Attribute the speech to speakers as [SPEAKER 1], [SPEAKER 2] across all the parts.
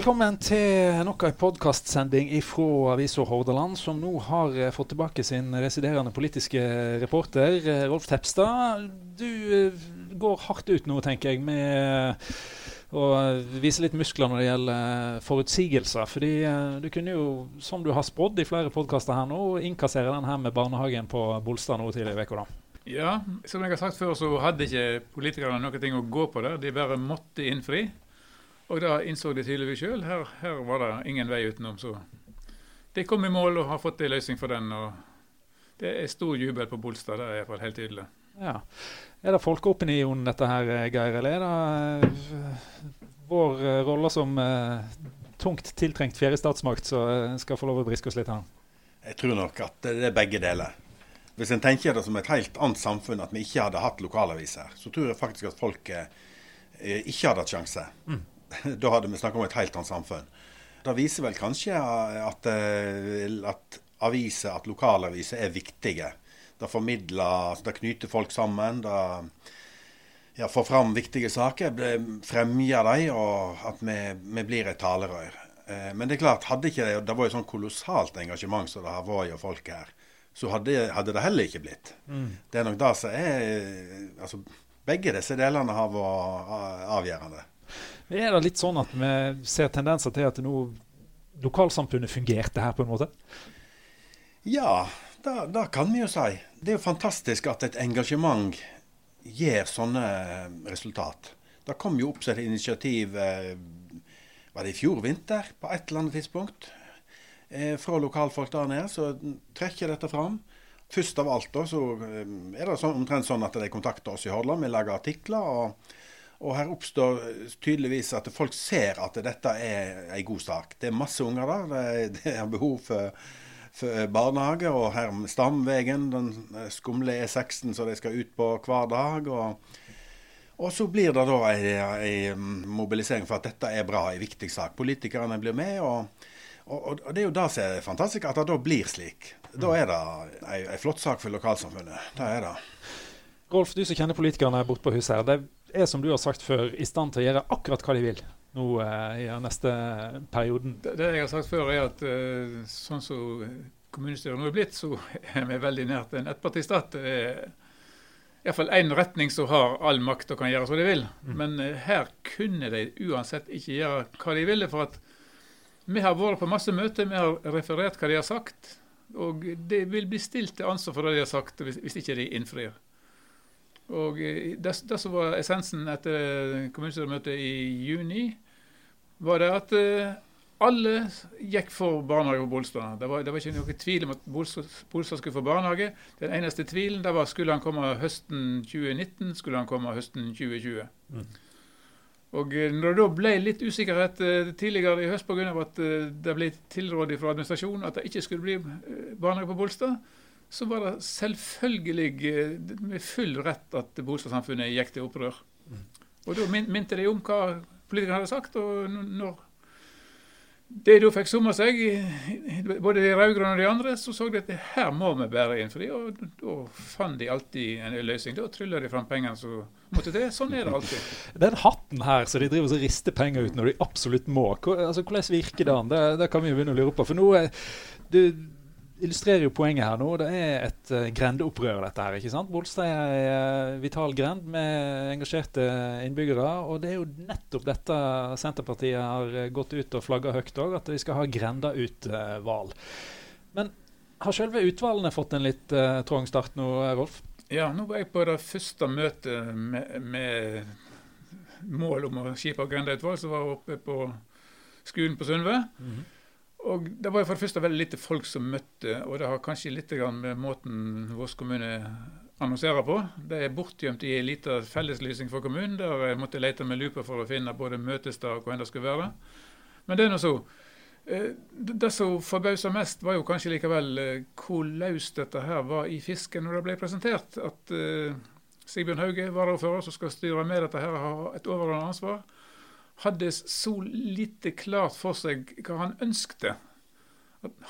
[SPEAKER 1] Velkommen til nok en podkastsending fra Avisa Hordaland, som nå har eh, fått tilbake sin residerende politiske reporter, eh, Rolf Tepstad. Du eh, går hardt ut nå, tenker jeg, med å vise litt muskler når det gjelder forutsigelser. Fordi du kunne jo, som du har spådd i flere podkaster her nå, innkassere den her med barnehagen på Bolstad nå tidligere i uka.
[SPEAKER 2] Ja, som jeg har sagt før, så hadde ikke politikerne noe å gå på der. De bare måtte innfri. Og da innså de tydeligvis sjøl. Her, her, var det ingen vei utenom. Så de kom i mål og har fått en løsning for den. og Det er stor jubel på Bolstad, det er iallfall helt tydelig.
[SPEAKER 1] Ja. Er det folkeopinion dette her, Geir, eller er det uh, vår uh, rolle som tungt tiltrengt fjerde statsmakt som skal få lov å briske oss litt her?
[SPEAKER 3] Jeg tror nok at det er begge deler. Hvis en tenker det som et helt annet samfunn, at vi ikke hadde hatt lokalaviser, så tror jeg faktisk at folket ikke hadde hatt sjanse. Mm. Da hadde vi snakket om et helt annet samfunn. Det viser vel kanskje at, eh, at aviser, at lokalaviser er viktige. Det formidler, altså det knyter folk sammen. Det ja, får fram viktige saker, fremjer dem, og at vi, vi blir et talerør. Eh, men det er klart, hadde ikke det, det var jo sånn kolossalt engasjement som det har vært hos folk her, så hadde, hadde, det heller ikke blitt. Mm. Det er nok det som er altså, Begge disse delene har vært avgjørende.
[SPEAKER 1] Er det litt sånn at vi ser tendenser til at nå lokalsamfunnet fungerte her, på en måte?
[SPEAKER 3] Ja, det, kan vi jo si. Det er jo fantastisk at et engasjement gir sånne resultat. Det kom jo opp et initiativ eh, var det i fjor vinter, på et eller annet tidspunkt. Eh, fra lokalfolk der nede, så trekker dette fram. Først av alt da, så eh, er det så, omtrent sånn at de kontakter oss i Hordaland. Vi lager artikler. og og her oppstår tydeligvis at folk ser at dette er en god sak. Det er masse unger der. Det er behov for, for barnehage. Og her Stamvegen, den skumle E6-en som de skal ut på hver dag. Og, og så blir det da en mobilisering for at dette er bra, ei viktig sak. Politikerne blir med. og, og, og det er jo det som er fantastisk, at det da blir slik. Da er det en flott sak for lokalsamfunnet. Det er det.
[SPEAKER 1] Rolf, du som kjenner politikerne borte på huset her. Det er som du har sagt før, i stand til å gjøre akkurat hva de vil nå eh, i neste perioden?
[SPEAKER 2] Det, det, jeg har sagt før, er at eh, sånn som kommunestyret nå er blitt, så er vi veldig nært en ettpartistat. Det er iallfall én retning som har all makt og kan gjøre som de vil. Mm. Men eh, her kunne de uansett ikke gjøre hva de ville. for at vi har vært på masse møter, vi har referert hva de har sagt. Og det vil bli stilt til ansvar for det de har sagt, hvis, hvis ikke de innfrir. Og eh, det, det, som var essensen etter kommunestyremøtet i juni, var det at uh, alle gikk for barnehage på Bolstad. Det var, det var ikke noen tvil om at Bolstad skulle få barnehage. Den eneste tvilen var skulle han komme høsten 2019, skulle han komme høsten 2020. Mm. Og eh, når det da ble litt usikkerhet tidligere i høst pga. at det ble tilrådd fra administrasjonen at det ikke skulle bli barnehage på Bolstad, så var det selvfølgelig eh, med full rett at boligsamfunnet gikk til opprør. Mm. Og da minte de om hva politikerne hadde sagt. og når de da fikk summa seg, både de rød-grønne og de andre, så så de at her må vi bære innfri. Og da fant de alltid en løsning. Da trylla de fram pengene som måtte til. Sånn er det alltid.
[SPEAKER 1] Den hatten her så de driver og rister penger ut når de absolutt må, altså, hvordan virker den? Det, det kan vi jo begynne å lure på. For nå er det illustrerer jo poenget her nå. Det er et uh, grendeopprør, dette her. ikke sant? Bolstad er ei uh, vital grend med engasjerte innbyggere. Og det er jo nettopp dette Senterpartiet har uh, gått ut og flagga høyt òg, at de skal ha grenda ut-valg. Men har selve utvalgene fått en litt uh, trang start nå, Rolf?
[SPEAKER 2] Ja, nå var jeg på det første møtet med, med mål om å skipe grendeutvalg, som var oppe på skolen på Sundve. Mm -hmm. Og Det var for det første veldig lite folk som møtte, og det har kanskje litt med måten Voss kommune annonserer på. Det er bortgjemt i en liten felleslysing for kommunen, der jeg måtte lete med lupa for å finne både møtested og hvor enn det skulle være. Men det er nå så. Eh, det som forbausa mest, var jo kanskje likevel eh, hvor løst dette her var i fisken når det ble presentert. At uh, Sigbjørn Hauge, varaordfører, som skal styre med dette, her, har et overordnet ansvar hadde så lite klart for seg hva han ønskte.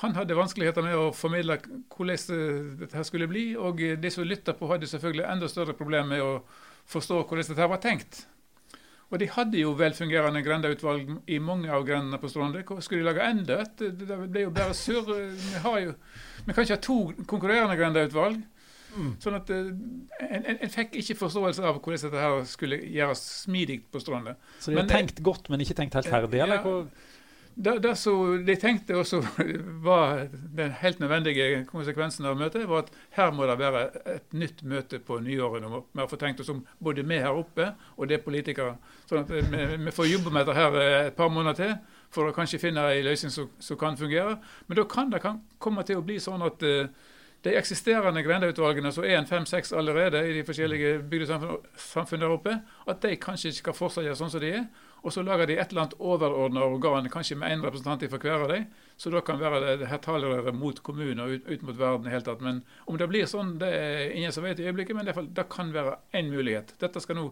[SPEAKER 2] Han hadde vanskeligheter med å formidle hvordan dette skulle bli. Og de som lytta på, hadde selvfølgelig enda større problemer med å forstå hvordan dette var tenkt. Og de hadde jo velfungerende grendeutvalg i mange av grendene på Stronde. Skulle de lage enda et? Det ble jo bare surr. Vi, vi kan ikke ha to konkurrerende grendeutvalg.
[SPEAKER 1] Mm.
[SPEAKER 2] Sånn at eh, en, en, en fikk ikke forståelse av hvordan dette her skulle gjøres smidig på stranda.
[SPEAKER 1] Så de har
[SPEAKER 2] Men
[SPEAKER 1] tenkt godt, men ikke tenkt helt ferdig? Eller? ja,
[SPEAKER 2] Det, det som de tenkte også var den helt nødvendige konsekvensen av møtet, var at her må det være et nytt møte på nyåret Vi har å få tenkt oss om både vi her oppe og det politikere. Sånn at vi, vi får jobbe med dette her eh, et par måneder til for å kanskje finne en løsning som, som kan fungere. Men da kan det kan komme til å bli sånn at eh, de eksisterende grendeutvalgene, som er en fem-seks allerede i de forskjellige bygdesamfunn der oppe, at de kanskje ikke skal fortsette sånn som de er. Og så lager de et eller annet overordna organ, kanskje med én representant fra hver av dem. Så da kan være det, det her talerøret mot kommunen og ut, ut mot verden i hele tatt. Men om det blir sånn, det er ingen som vet i øyeblikket, men det, det kan være én mulighet. Dette skal nå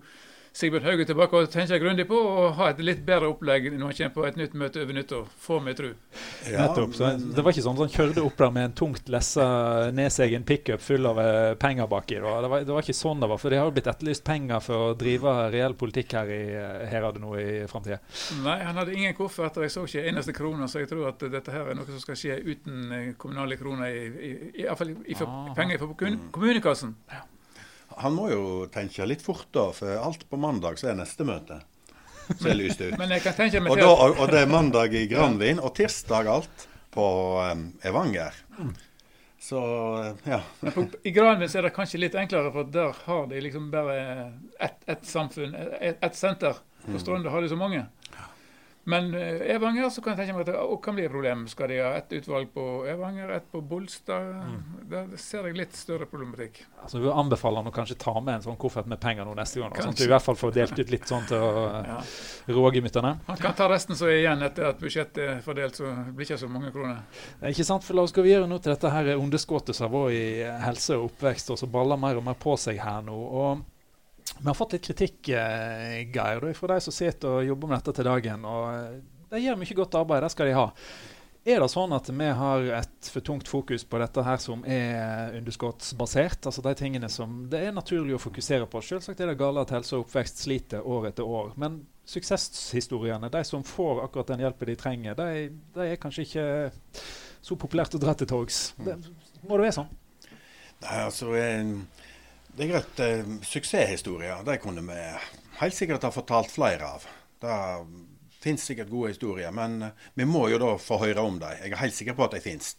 [SPEAKER 2] Sigbjørn Hauge tilbake og tenke grundig på, og ha et litt bedre opplegg når han kommer på et nytt møte over nyttår. Får vi tro.
[SPEAKER 3] Ja,
[SPEAKER 1] Nettopp. Så
[SPEAKER 3] men-
[SPEAKER 1] det var ikke sånn at han kjørte opp der med en tungt lessa, nedsegen pickup full av eh, penger baki. Det var, det var ikke sånn det var. For det har jo blitt etterlyst penger for å drive reell politikk her i Herade nå i framtida.
[SPEAKER 2] Nei, han hadde ingen kofferter. Jeg så ikke eneste krone, så jeg tror at dette her er noe som skal skje uten eh, kommunale kroner, i, i, i, i, fall i, i for,
[SPEAKER 1] Ah.
[SPEAKER 2] penger i, kommun- kommunekassen.
[SPEAKER 3] Han må jo tenke litt fort, da, for alt på mandag så er neste møte. Så er lyst ut.
[SPEAKER 2] Men jeg kan tenke meg
[SPEAKER 3] Og, da, og og det er mandag i Granvin, og tirsdag alt på um, Evanger. Så ja.
[SPEAKER 2] Men på, I Granvin er det kanskje litt enklere, for der har de liksom bare ett et samfunn, ett et senter. På Strønda har de så mange. Men eh, Evanger så kan jeg tenke meg at det kan bli et problem. Skal de ha ett utvalg på Evanger, ett på Bolstad? Der ser jeg litt større problematikk.
[SPEAKER 1] Altså, vi anbefaler han å kanskje ta med en sånn koffert med penger nå neste gang. Sånn at du i hvert fall får delt ut litt sånn til å eh,
[SPEAKER 2] Ja.
[SPEAKER 1] roe gemyttene.
[SPEAKER 2] Han kan ta resten som er igjen etter at budsjettet er fordelt, så det blir ikke så mange kroner.
[SPEAKER 1] Eh, Ikke sant, for La oss gå videre nå til dette her underskuddet som har vært i helse og oppvekst, og som baller mer og mer på seg her nå. og Vi har fått litt kritikk, eh, Geir, fra de som sitter og jobber med dette til dagen. og eh, De gjør mye godt arbeid, det skal de ha. Er det sånn at vi har et for tungt fokus på dette her som er underskuddsbasert? Altså de tingene som det er naturlig å fokusere på. Selvsagt er det galt at helse og oppvekst sliter år etter år. Men suksesshistoriene, de som får akkurat den hjelpen de trenger, de, de er kanskje ikke så populært å dra til torgs. Må det være sånn?
[SPEAKER 3] Nei, altså eh, Det er greit. eh, Suksesshistorier de kunne vi helt sikkert ha fortalt flere av. Det finnes sikkert gode historier, men eh, vi må jo da få høre om dem. Jeg er helt sikker på at de finnes.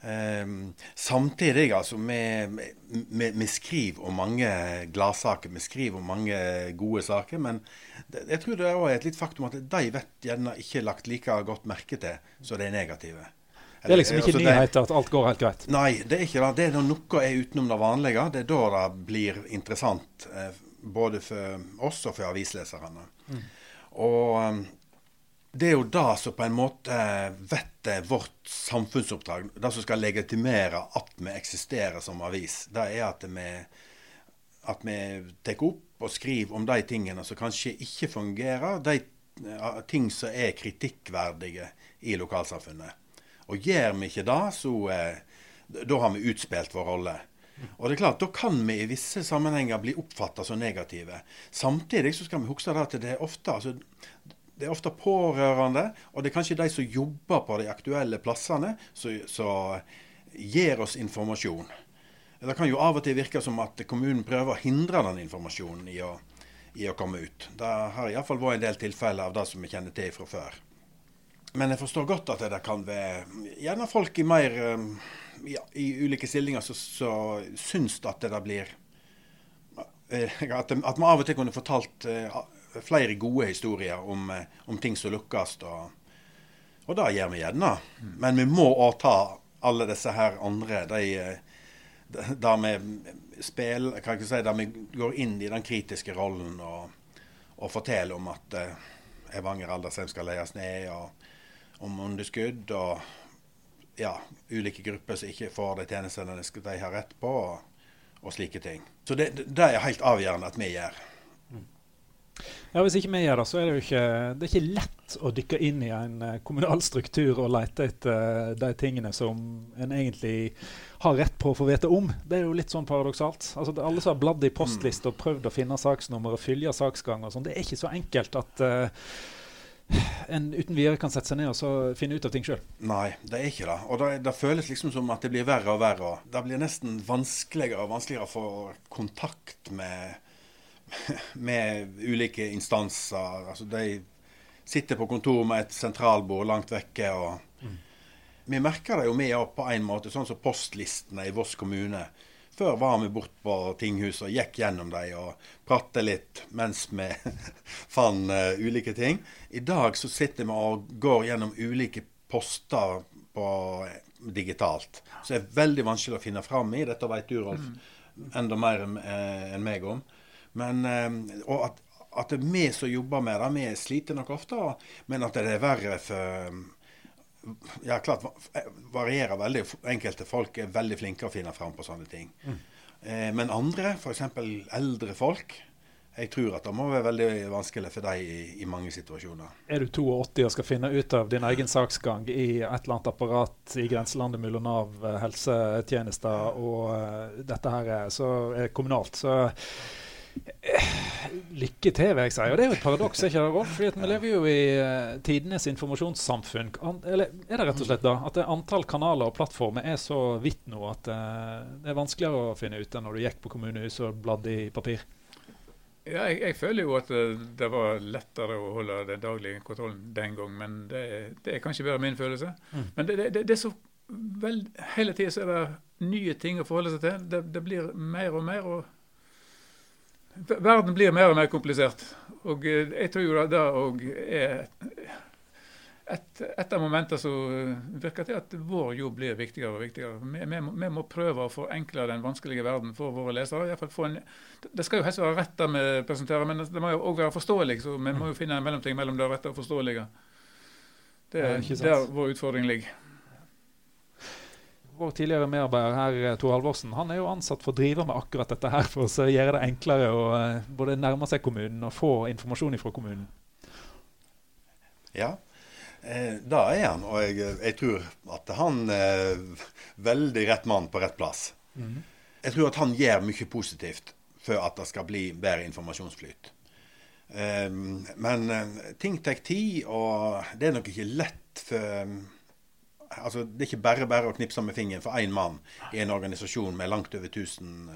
[SPEAKER 3] Um, samtidig, altså, vi, vi, vi skriver om mange gladsaker, vi skriver om mange gode saker. Men det, jeg tror det er et litt faktum at de vet gjerne ikke lagt like godt merke til som de negative.
[SPEAKER 1] Det er liksom ikke
[SPEAKER 3] Altså,
[SPEAKER 1] nyheter at alt går helt greit.
[SPEAKER 3] Nei, det er ikke det. Det er når noe er utenom det vanlige. Det er da det blir interessant. Eh, både for oss og for avisleserne. Og eh, det er jo det som på en måte vet er vårt samfunnsoppdrag. Det som skal legitimere at vi eksisterer som avis. Det er at vi, at vi tar opp og skriver om de tingene som kanskje ikke fungerer. De eh, ting som er kritikkverdige i lokalsamfunnet. Og gjør vi ikke det, så eh, da har vi utspilt vår rolle. Og det er klart, Da kan vi i visse sammenhenger bli oppfatta som negative. Samtidig så skal vi huske at det er ofte altså, det er ofte pårørende, og det er kanskje de som jobber på de aktuelle plassene, som gir oss informasjon. Det kan jo av og til virke som at kommunen prøver å hindre den informasjonen i å, i å komme ut. Det har iallfall vært en del tilfeller av det som vi kjenner til fra før. Men jeg forstår godt at det kan være gjerne folk i mer um, ja, i ulike stillinger som syns at det blir eh, at, at vi av og til kunne fortalt eh, flere gode historier om, eh, om ting som lukkes. Og, og det gjør vi gjerne. Men vi må òg ta alle disse her andre, de der vi spiller, kan jeg ikke si, der vi går inn i den kritiske rollen og, og forteller om at Evanger aldersheim skal leies ned, og om underskudd og ja, ulike grupper som ikke får de tjenestene de har rett på, og, og slike ting. Så det, det er helt avgjørende at vi gjør.
[SPEAKER 1] Ja, Hvis ikke vi gjør det, så er det jo ikke, det er ikke lett å dykke inn i en eh, kommunal struktur og lete etter eh, de tingene som en egentlig har rett på å få vite om. Det er jo litt sånn paradoksalt. Altså, alle som har bladd i postlista og prøvd å finne saksnummer og følge saksgang og sånn, det er ikke så enkelt at uh, en uten videre kan sette seg ned og så finne ut av ting sjøl.
[SPEAKER 3] Nei, det er ikke det. Og det, det, føles liksom som at det blir verre og verre. Det blir nesten vanskeligere og vanskeligere å få kontakt med med ulike instanser. Altså de sitter på kontor med et sentralbord langt vekke. og mm. Vi merker det jo vi òg på en måte, sånn som postlistene i Voss kommune. Før var vi bort på tinghuset og gikk gjennom dem og pratet litt mens vi fant uh, ulike ting. I dag så sitter vi og går gjennom ulike poster på, digitalt. Så det er veldig vanskelig å finne fram i. Dette vet du, Rolf, mm. enda mer enn uh, meg om. Men, uh, og at, at, det er vi som jobber med det, vi sliter nok ofte. Men at det er verre for Ja, klart varierer veldig. Enkelte folk er veldig flinke å finne fram på sånne ting. Mm. Eh, men andre, f.eks. eldre folk, jeg tror at det må være veldig vanskelig for dem i, i, mange situasjoner.
[SPEAKER 1] Er du 82 og skal finne ut av din egen saksgang i et eller annet apparat i grenselandet mellom Nav, eh, helsetjenester og dette her er, så er kommunalt, så Lykke til, vil jeg si. Og det er jo et paradoks, ikke det, Rolf? Fordi vi lever jo i uh, tidenes informasjonssamfunn. An eller er det rett og slett da at antall kanaler og plattformer er så vidt nå at uh, det er vanskeligere å finne ut enn når du gikk på kommunehuset og bladde i papir?
[SPEAKER 2] Ja, jeg, jeg, føler jo at uh, det var lettere å holde den daglige kontrollen den gang, men det, det er kanskje bare min følelse. Mm. Men det, det, det, er så vel, hele tida er det nye ting å forholde seg til. Det, blir mer og mer. og Verden blir mer og mer komplisert. Og eh, jeg tror jo det òg er et, et av momentene som virker til at vår jobb blir viktigere og viktigere. Vi, vi, vi, må prøve å forenkle den vanskelige verden for våre lesere. En, det skal jo helst være rett det vi presenterer, men det må jo òg være forståelig. Så vi må jo finne en mellomting mellom det rette og forståelige. Det er der vår utfordring ligger
[SPEAKER 1] vår tidligere medarbeider her, eh, Tor Halvorsen, han er jo ansatt for å drive med akkurat dette her for å gjøre det enklere å uh, både nærme seg kommunen og få informasjon fra kommunen.
[SPEAKER 3] Ja, eh, da er han. Og jeg, jeg tror at han er veldig rett mann på rett plass. Mm. Jeg tror at han gjør mye positivt for at det skal bli bedre informasjonsflyt. Eh, men ting tar tid, og det er nok ikke lett for altså, Det er ikke bare bare å knipse med fingeren for én mann i en organisasjon med langt over 1000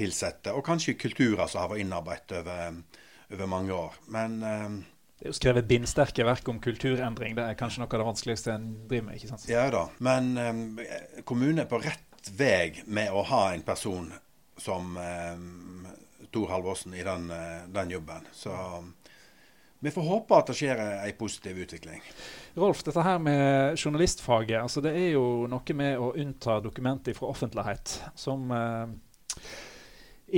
[SPEAKER 3] ansatte, og kanskje kulturer som har vært innarbeidet over, over, mange år. Men um,
[SPEAKER 1] det er jo skrevet bindsterke verk om kulturendring. Det er kanskje noe av det vanskeligste en driver med? ikke sant?
[SPEAKER 3] Ja da, men um, kommunen er på rett vei med å ha en person som um, Tor Halvorsen i den, uh, den jobben. Så vi får håpe at det skjer en positiv utvikling.
[SPEAKER 1] Rolf, dette her med journalistfaget, altså det er jo noe med å unnta dokumenter fra offentlighet som eh,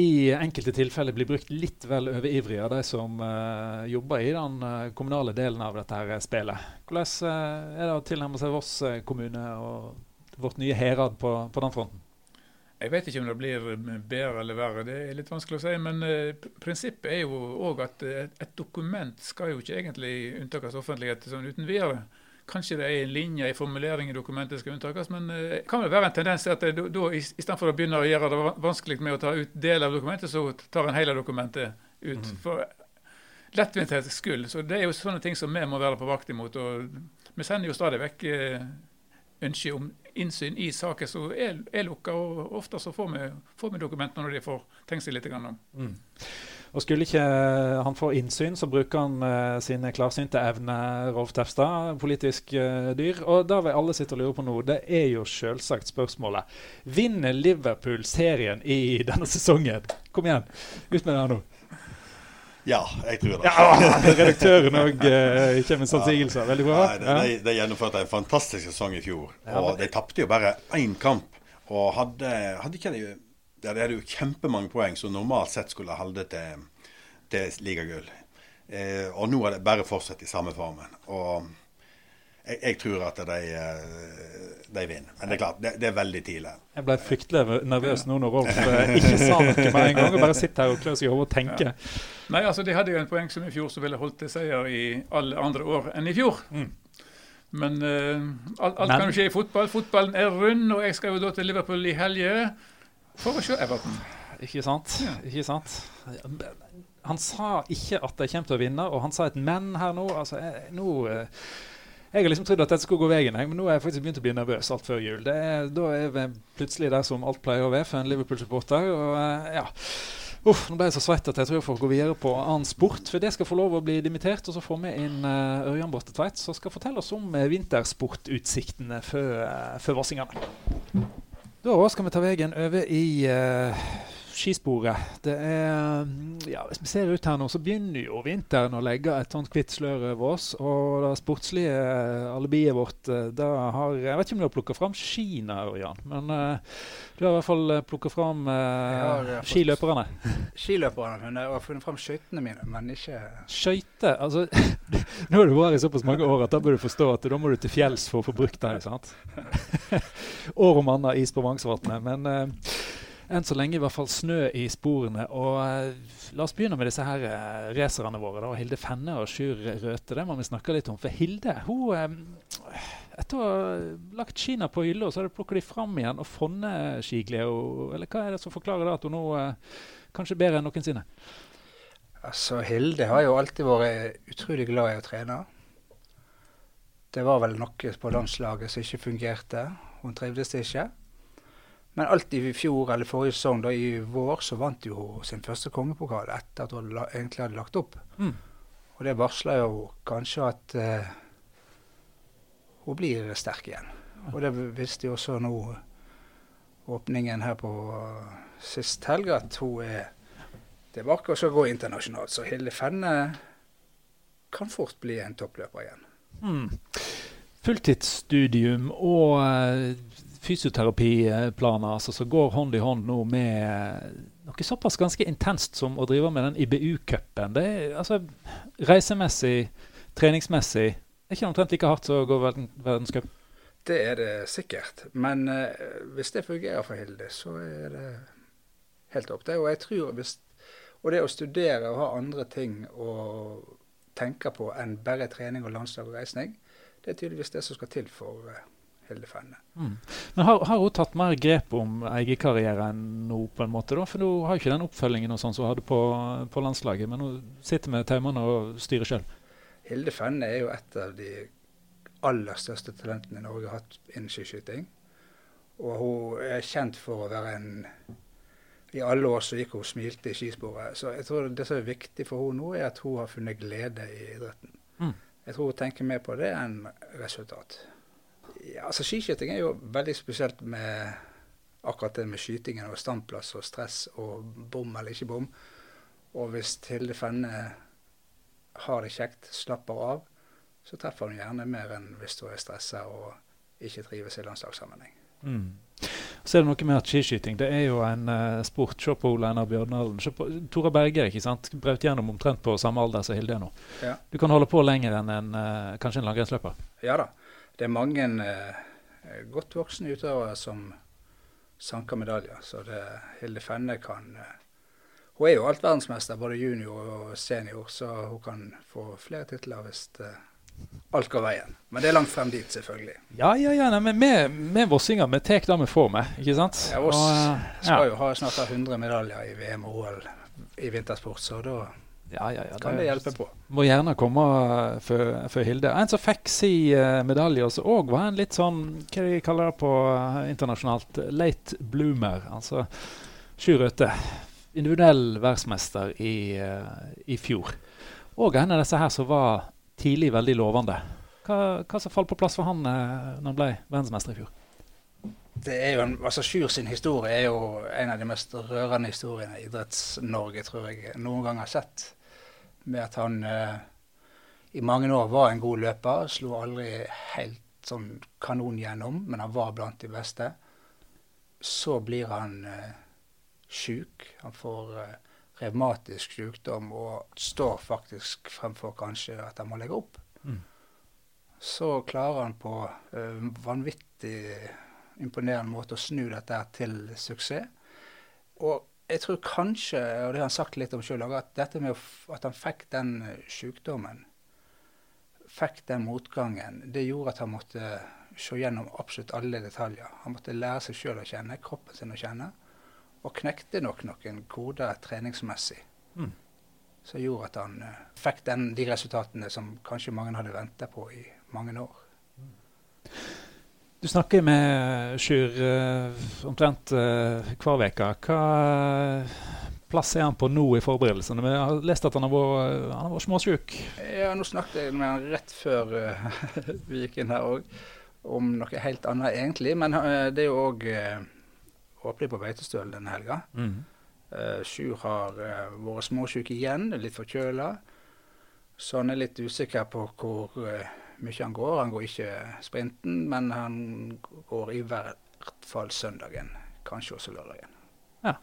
[SPEAKER 1] i enkelte tilfeller blir brukt litt vel overivrig av de som eh, jobber i den eh, kommunale delen av dette her spillet. Hvordan eh, er det å tilnærme seg Voss eh, kommune og vårt nye Herad på, på den fronten?
[SPEAKER 2] Jeg vet ikke om det blir bedre eller verre, det er litt vanskelig å si. Men uh, prinsippet er jo òg at uh, et dokument skal jo ikke egentlig unntakes offentlighet sånn uten videre. Kanskje det er en linje i formulering i dokumentet skal unntakes, men det uh, kan vel være en tendens til at det, da, istedenfor å begynne å gjøre det vanskelig med å ta ut del av dokumentet, så tar en hele dokumentet ut. Mm. For lettvinthets skyld. Så det er jo sånne ting som vi må være på vakt imot. og Vi sender jo stadig vekk ønsker ønske om innsyn i saker som er, er lukka. Og ofte så får vi, får vi dokumentene når de får tenkt seg litt om. Mm.
[SPEAKER 1] Og Skulle ikke han få innsyn, så bruker han uh, sine klarsynte evner, Rolf Tefstad, politisk uh, dyr. Og da vil alle sitte og lure på noe. Det er jo selvsagt spørsmålet. Vinner Liverpool serien i denne sesongen? Kom igjen, ut med det nå.
[SPEAKER 3] Ja, jeg tror det.
[SPEAKER 1] Ja, redaktøren òg uh, kommer med sånne sigelser. Veldig bra.
[SPEAKER 3] Nei, de, de, de, gjennomførte en fantastisk sesong i fjor. og De tapte jo bare én kamp. Og hadde, hadde ikke de De hadde jo kjempemange poeng som normalt sett skulle holde til, til ligagull. Eh, og nå har det bare fortsatt i samme formen. Og jeg, jeg tror at de, eh, de vinner. Men det er klart, det, det er veldig tidlig.
[SPEAKER 1] Jeg ble fryktelig nervøs nå når Rolf eh, ikke sa noe med en gang, og bare sitter her og klør seg i hodet og tenker.
[SPEAKER 2] Ja. Nei, altså De hadde jo en poeng som i fjor som ville holdt til seier i alle andre år enn i fjor. Mm. Men uh, alt, alt Men. kan jo skje i fotball. Fotballen er rund, og jeg skal jo da til Liverpool i helge for å se Everton.
[SPEAKER 1] Ikke sant? Ja. Ikke sant? Han sa ikke at de kommer til å vinne, og han sa et men her nå. Altså, jeg, nå uh, jeg har liksom trodd at dette skulle gå veien, men nå har jeg faktisk begynt å bli nervøs alt før jul. Er, da er vi plutselig der som alt pleier å være for en Liverpool-supporter. og uh, ja Uff, nå ble jeg så svett at jeg tror jeg får gå videre på annen sport. For det skal få lov å bli dimittert. Og så får vi inn uh, Ørjan Borte Tveit, som skal fortelle oss om uh, vintersportutsiktene før, uh, Vassingene. Da skal vi ta veien over i uh, skisporet. Det er, ja, hvis vi ser ut her nå, så begynner jo vinteren å legge et sånt hvitt slør over oss. Og det sportslige alibiet vårt eh, da har Jeg vet ikke om du har plukka fram skiene, Ørjan, men uh, du har i hvert fall plukka fram uh, skiløperne.
[SPEAKER 4] Skiløperne, men jeg har funnet fram skøytene mine, men ikke
[SPEAKER 1] Skøyter? Altså, nå har du vært i såpass mange år at da bør du forstå at da må du til fjells for å få brukt dem. sant? År om annet is på Vangsvatnet. Men uh, enn så lenge i hvert fall snø i sporene. Og uh, La oss begynne med disse her uh, racerne våre. da, Hilde Fenne og Sjur Røthe. Det må vi snakke litt om. For Hilde hun, um, etter å ha lagt Kina på hylla, så har de plukket de fram igjen og funnet skiglede. Eller hva er det som forklarer det at hun nå uh, kanskje bedre enn noensinne?
[SPEAKER 4] Altså, Hilde har jo alltid vært utrolig glad i å trene. Det var vel noe på landslaget som ikke fungerte. Hun trivdes ikke. Men alt i fjor eller forrige sesong, da i vår, så vant jo sin første kongepokal etter at hun egentlig hadde lagt opp. Mm. Og det varsler jo kanskje at uh, hun blir sterk igjen. Og det visste jo også nå åpningen her på uh, sist helg, at hun er tilbake og skal gå internasjonalt. Så Hilde Fenne kan fort bli en toppløper igjen. Mm.
[SPEAKER 1] Fulltidsstudium og uh, fysioterapiplaner altså, som går hånd i hånd nå med noe såpass ganske intenst som å drive med den IBU-cupen. Det er altså reisemessig, treningsmessig er ikke omtrent like hardt som å gå verden, verdenscup.
[SPEAKER 4] Det er det sikkert. Men uh, hvis det fungerer for Hilde, så er det helt opp til. Og jeg tror hvis, og det å studere og ha andre ting å tenke på enn bare trening og landslag og reisning, det er tydeligvis det som skal til for uh, Hilde Fenne. Mm.
[SPEAKER 1] Men har, har, hun tatt mer grep om eierkarrieren nå, på en måte? da? For nå har ikke den oppfølgingen og sånn som hun hadde på, på, landslaget, men hun sitter med taumene og styrer sjøl.
[SPEAKER 4] Hilde Fenne er jo et av de aller største talentene Norge har hatt innen skiskyting. Og hun er kjent for å være en I alle år så gikk hun og smilte i skisporet. Så jeg tror det som er viktig for henne nå, er at hun har funnet glede i idretten. Mm. Jeg tror hun tenker mer på det enn resultat. Ja, altså Skiskyting er jo veldig spesielt med akkurat det med skytingen og standplass og stress og bom eller ikke bom. Og hvis Hilde Fenne har det kjekt, slapper av, så treffer hun gjerne mer enn hvis hun er stressa og ikke trives i landslagssammenheng. Mm.
[SPEAKER 1] Så er det noe med at skiskyting det er jo en uh, sport. Se på Einar Bjørnalen. Tora Berge ikke sant? brøt gjennom omtrent på samme alder som Hilde er nå. Ja. Du kan holde på lenger enn en, uh, kanskje en langrennsløper.
[SPEAKER 4] Ja da det er mange eh, godt voksne utøvere som sanker medaljer. Så det, Hilde Fenne kan eh, Hun er jo alt verdensmester, både junior og senior, så hun kan få flere titler hvis eh, alt går veien. Men det er langt frem dit, selvfølgelig.
[SPEAKER 1] Ja, ja, ja. Nei, men vi med Vossinger, vi tar det vi får med, ikke sant?
[SPEAKER 4] Ja, Voss skal jo ha snart 100 medaljer i VM og OL i vintersport, så da ja, ja, ja, kan det hjelpe på.
[SPEAKER 1] Må gjerne komme eh, for, for Hilde. En som fikk si uh, medalje, som òg var en litt sånn Hva de kaller det på uh, internasjonalt? Late bloomer. Altså Sju Røthe. Individuell verdensmester i, uh, i fjor. Og en av disse her som var tidlig veldig lovende. Hva, hva som falt på plass for han uh, når han ble verdensmester i fjor?
[SPEAKER 4] Det er jo en, altså Sjur sin historie er jo en av de mest rørende historiene i Idretts-Norge, tror jeg noen gang har sett. Med at han eh, i mange år var en god løper. Slo aldri helt sånn kanon gjennom, men han var blant de beste. Så blir han eh, sjuk. Han får eh, revmatisk sykdom og står faktisk fremfor kanskje at han må legge opp. Mm. så klarer han på eh, vanvittig imponerende måte å snu dette til suksess. Og jeg tror kanskje, og det har han sagt litt om sjøl, at dette med at han fikk den sykdommen, fikk den motgangen, det gjorde at han måtte se gjennom absolutt alle detaljer. Han måtte lære seg sjøl å kjenne, kroppen sin å kjenne, og knekte nok noen koder treningsmessig. Mm. Som gjorde at han uh, fikk den, de resultatene som kanskje mange hadde venta på i mange år.
[SPEAKER 1] Du snakker med Sjur uh, omtrent uh, hver uke. Hva plass er han på nå i forberedelsene? Vi har lest at han har vært, han har småsjuk.
[SPEAKER 4] Ja, nå snakket jeg med han rett før vi gikk inn her òg, om noe helt annet egentlig. Men det er jo òg åpning på Beitostølen denne helga. Mm. Sjur har vært småsjuk igjen, litt forkjøla. Så han er litt usikker på hvor mye han går. Han går ikke sprinten, men han går i hvert fall søndagen. Kanskje også lørdagen.
[SPEAKER 1] Ja.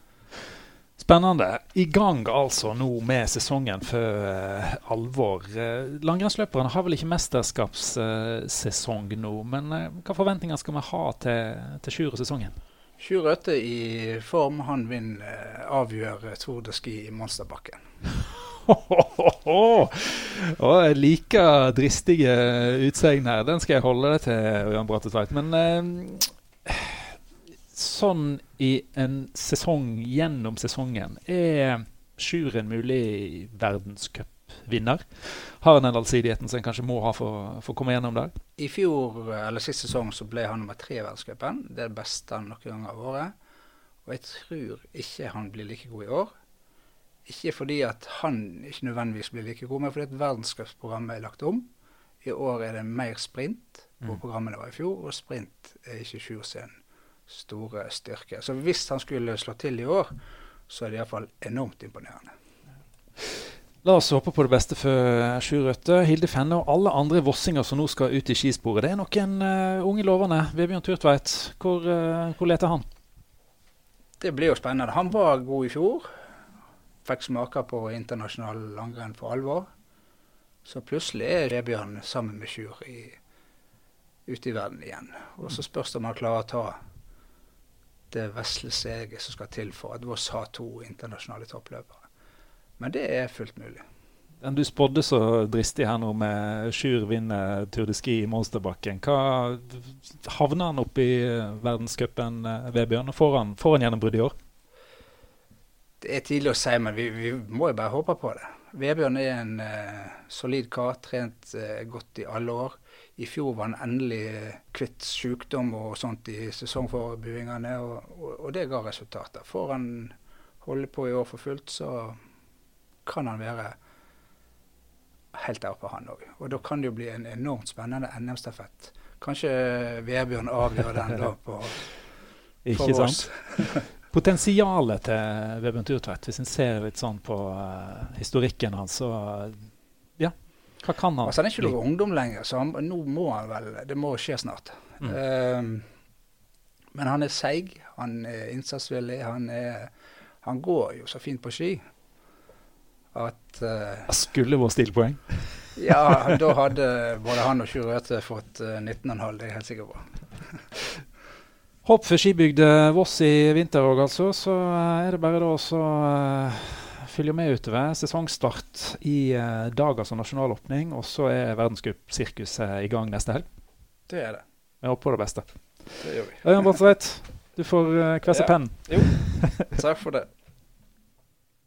[SPEAKER 1] Spennende. I gang altså nå med sesongen for uh, alvor. Uh, Langrennsløperne har vel ikke mesterskapssesong uh, nå, men uh, hva forventninger skal vi ha til, til Sjur og sesongen?
[SPEAKER 4] Sjur Røthe i form, han vinner avgjør Tour de Ski i Monsterbakken.
[SPEAKER 1] Og jeg liker dristige utsegn her. Den skal jeg holde deg til, Ørjan Brattetveit. Men eh, sånn i en sesong gjennom sesongen, er Sjur en mulig verdenscupvinner? Har han den allsidigheten som en kanskje må ha for, for, å komme gjennom der?
[SPEAKER 4] I fjor, eller sist sesong så ble han nummer tre i verdenscupen. Det er det beste han noen gang har vært. Og jeg tror ikke han blir like god i år. Ikke fordi at han ikke nødvendigvis blir like god, men fordi at verdenscupprogrammet er lagt om. I år er det mer sprint på mm. programmet det var i fjor, og sprint er ikke Sjur sin store styrke. Så hvis han skulle slå til i år, så er det iallfall enormt imponerende.
[SPEAKER 1] La oss håpe på det beste for Sjur Røtte, Hilde Fenne og alle andre vossinger som nå skal ut i skisporet. Det er noen uh, unge lovende. Vebjørn Turtveit, hvor, uh, hvor leter han?
[SPEAKER 4] Det blir jo spennende. Han var god i fjor fikk smake på internasjonal langrenn for alvor. Så plutselig er Vebjørn sammen med Sjur ute i verden igjen. Og så spørs det om han klarer å ta det vesle steget som skal til for at Voss har to internasjonale toppløpere. Men det er fullt mulig.
[SPEAKER 1] Du spådde så dristig her nå med Sjur vinner Tour de Ski i Monsterbakken. Hva Havner han opp i verdenscupen, eh, Vebjørn? Får han, får han gjennombrudd i år?
[SPEAKER 4] Det er tidlig å si, men vi, vi må jo bare håpe på det. Vebjørn er en uh, solid kar, trent uh, godt i alle år. I fjor var han endelig uh, kvitt sykdom og sånt i sesongforberedelsene, og, og, og, det ga resultater. Får han holde på i år for fullt, så kan han være helt der oppe, han òg. Og da kan det jo bli en enormt spennende NM-stafett. Kanskje Vebjørn avgjør den da på,
[SPEAKER 1] for oss. potensialet til Vebjørn Turtvedt, hvis en ser litt sånn på uh, historikken hans, så ja, hva kan han?
[SPEAKER 4] Altså, han er ikke noe ungdom lenger, så han, nå må han vel Det må skje snart. Mm. Uh, men han er seig, han er innsatsvillig, han, er, han går jo så fint på ski at uh,
[SPEAKER 1] Skulle vært stilpoeng?
[SPEAKER 4] ja, da hadde både han og Sjur Røthe fått 19,5, det er jeg helt sikker på.
[SPEAKER 1] Håp for skibygde Voss i vinter òg, altså. Så eh, er det bare da å uh, følge med utover. Sesongstart i uh, dag, altså nasjonalåpning. Og så er verdenscupsirkuset i gang neste helg.
[SPEAKER 4] Det er det.
[SPEAKER 1] Vi håper på det beste.
[SPEAKER 4] Det gjør vi.
[SPEAKER 1] Øyvind Bratsveit, du får uh, kvesse ja. pennen.
[SPEAKER 4] Jo, takk for det.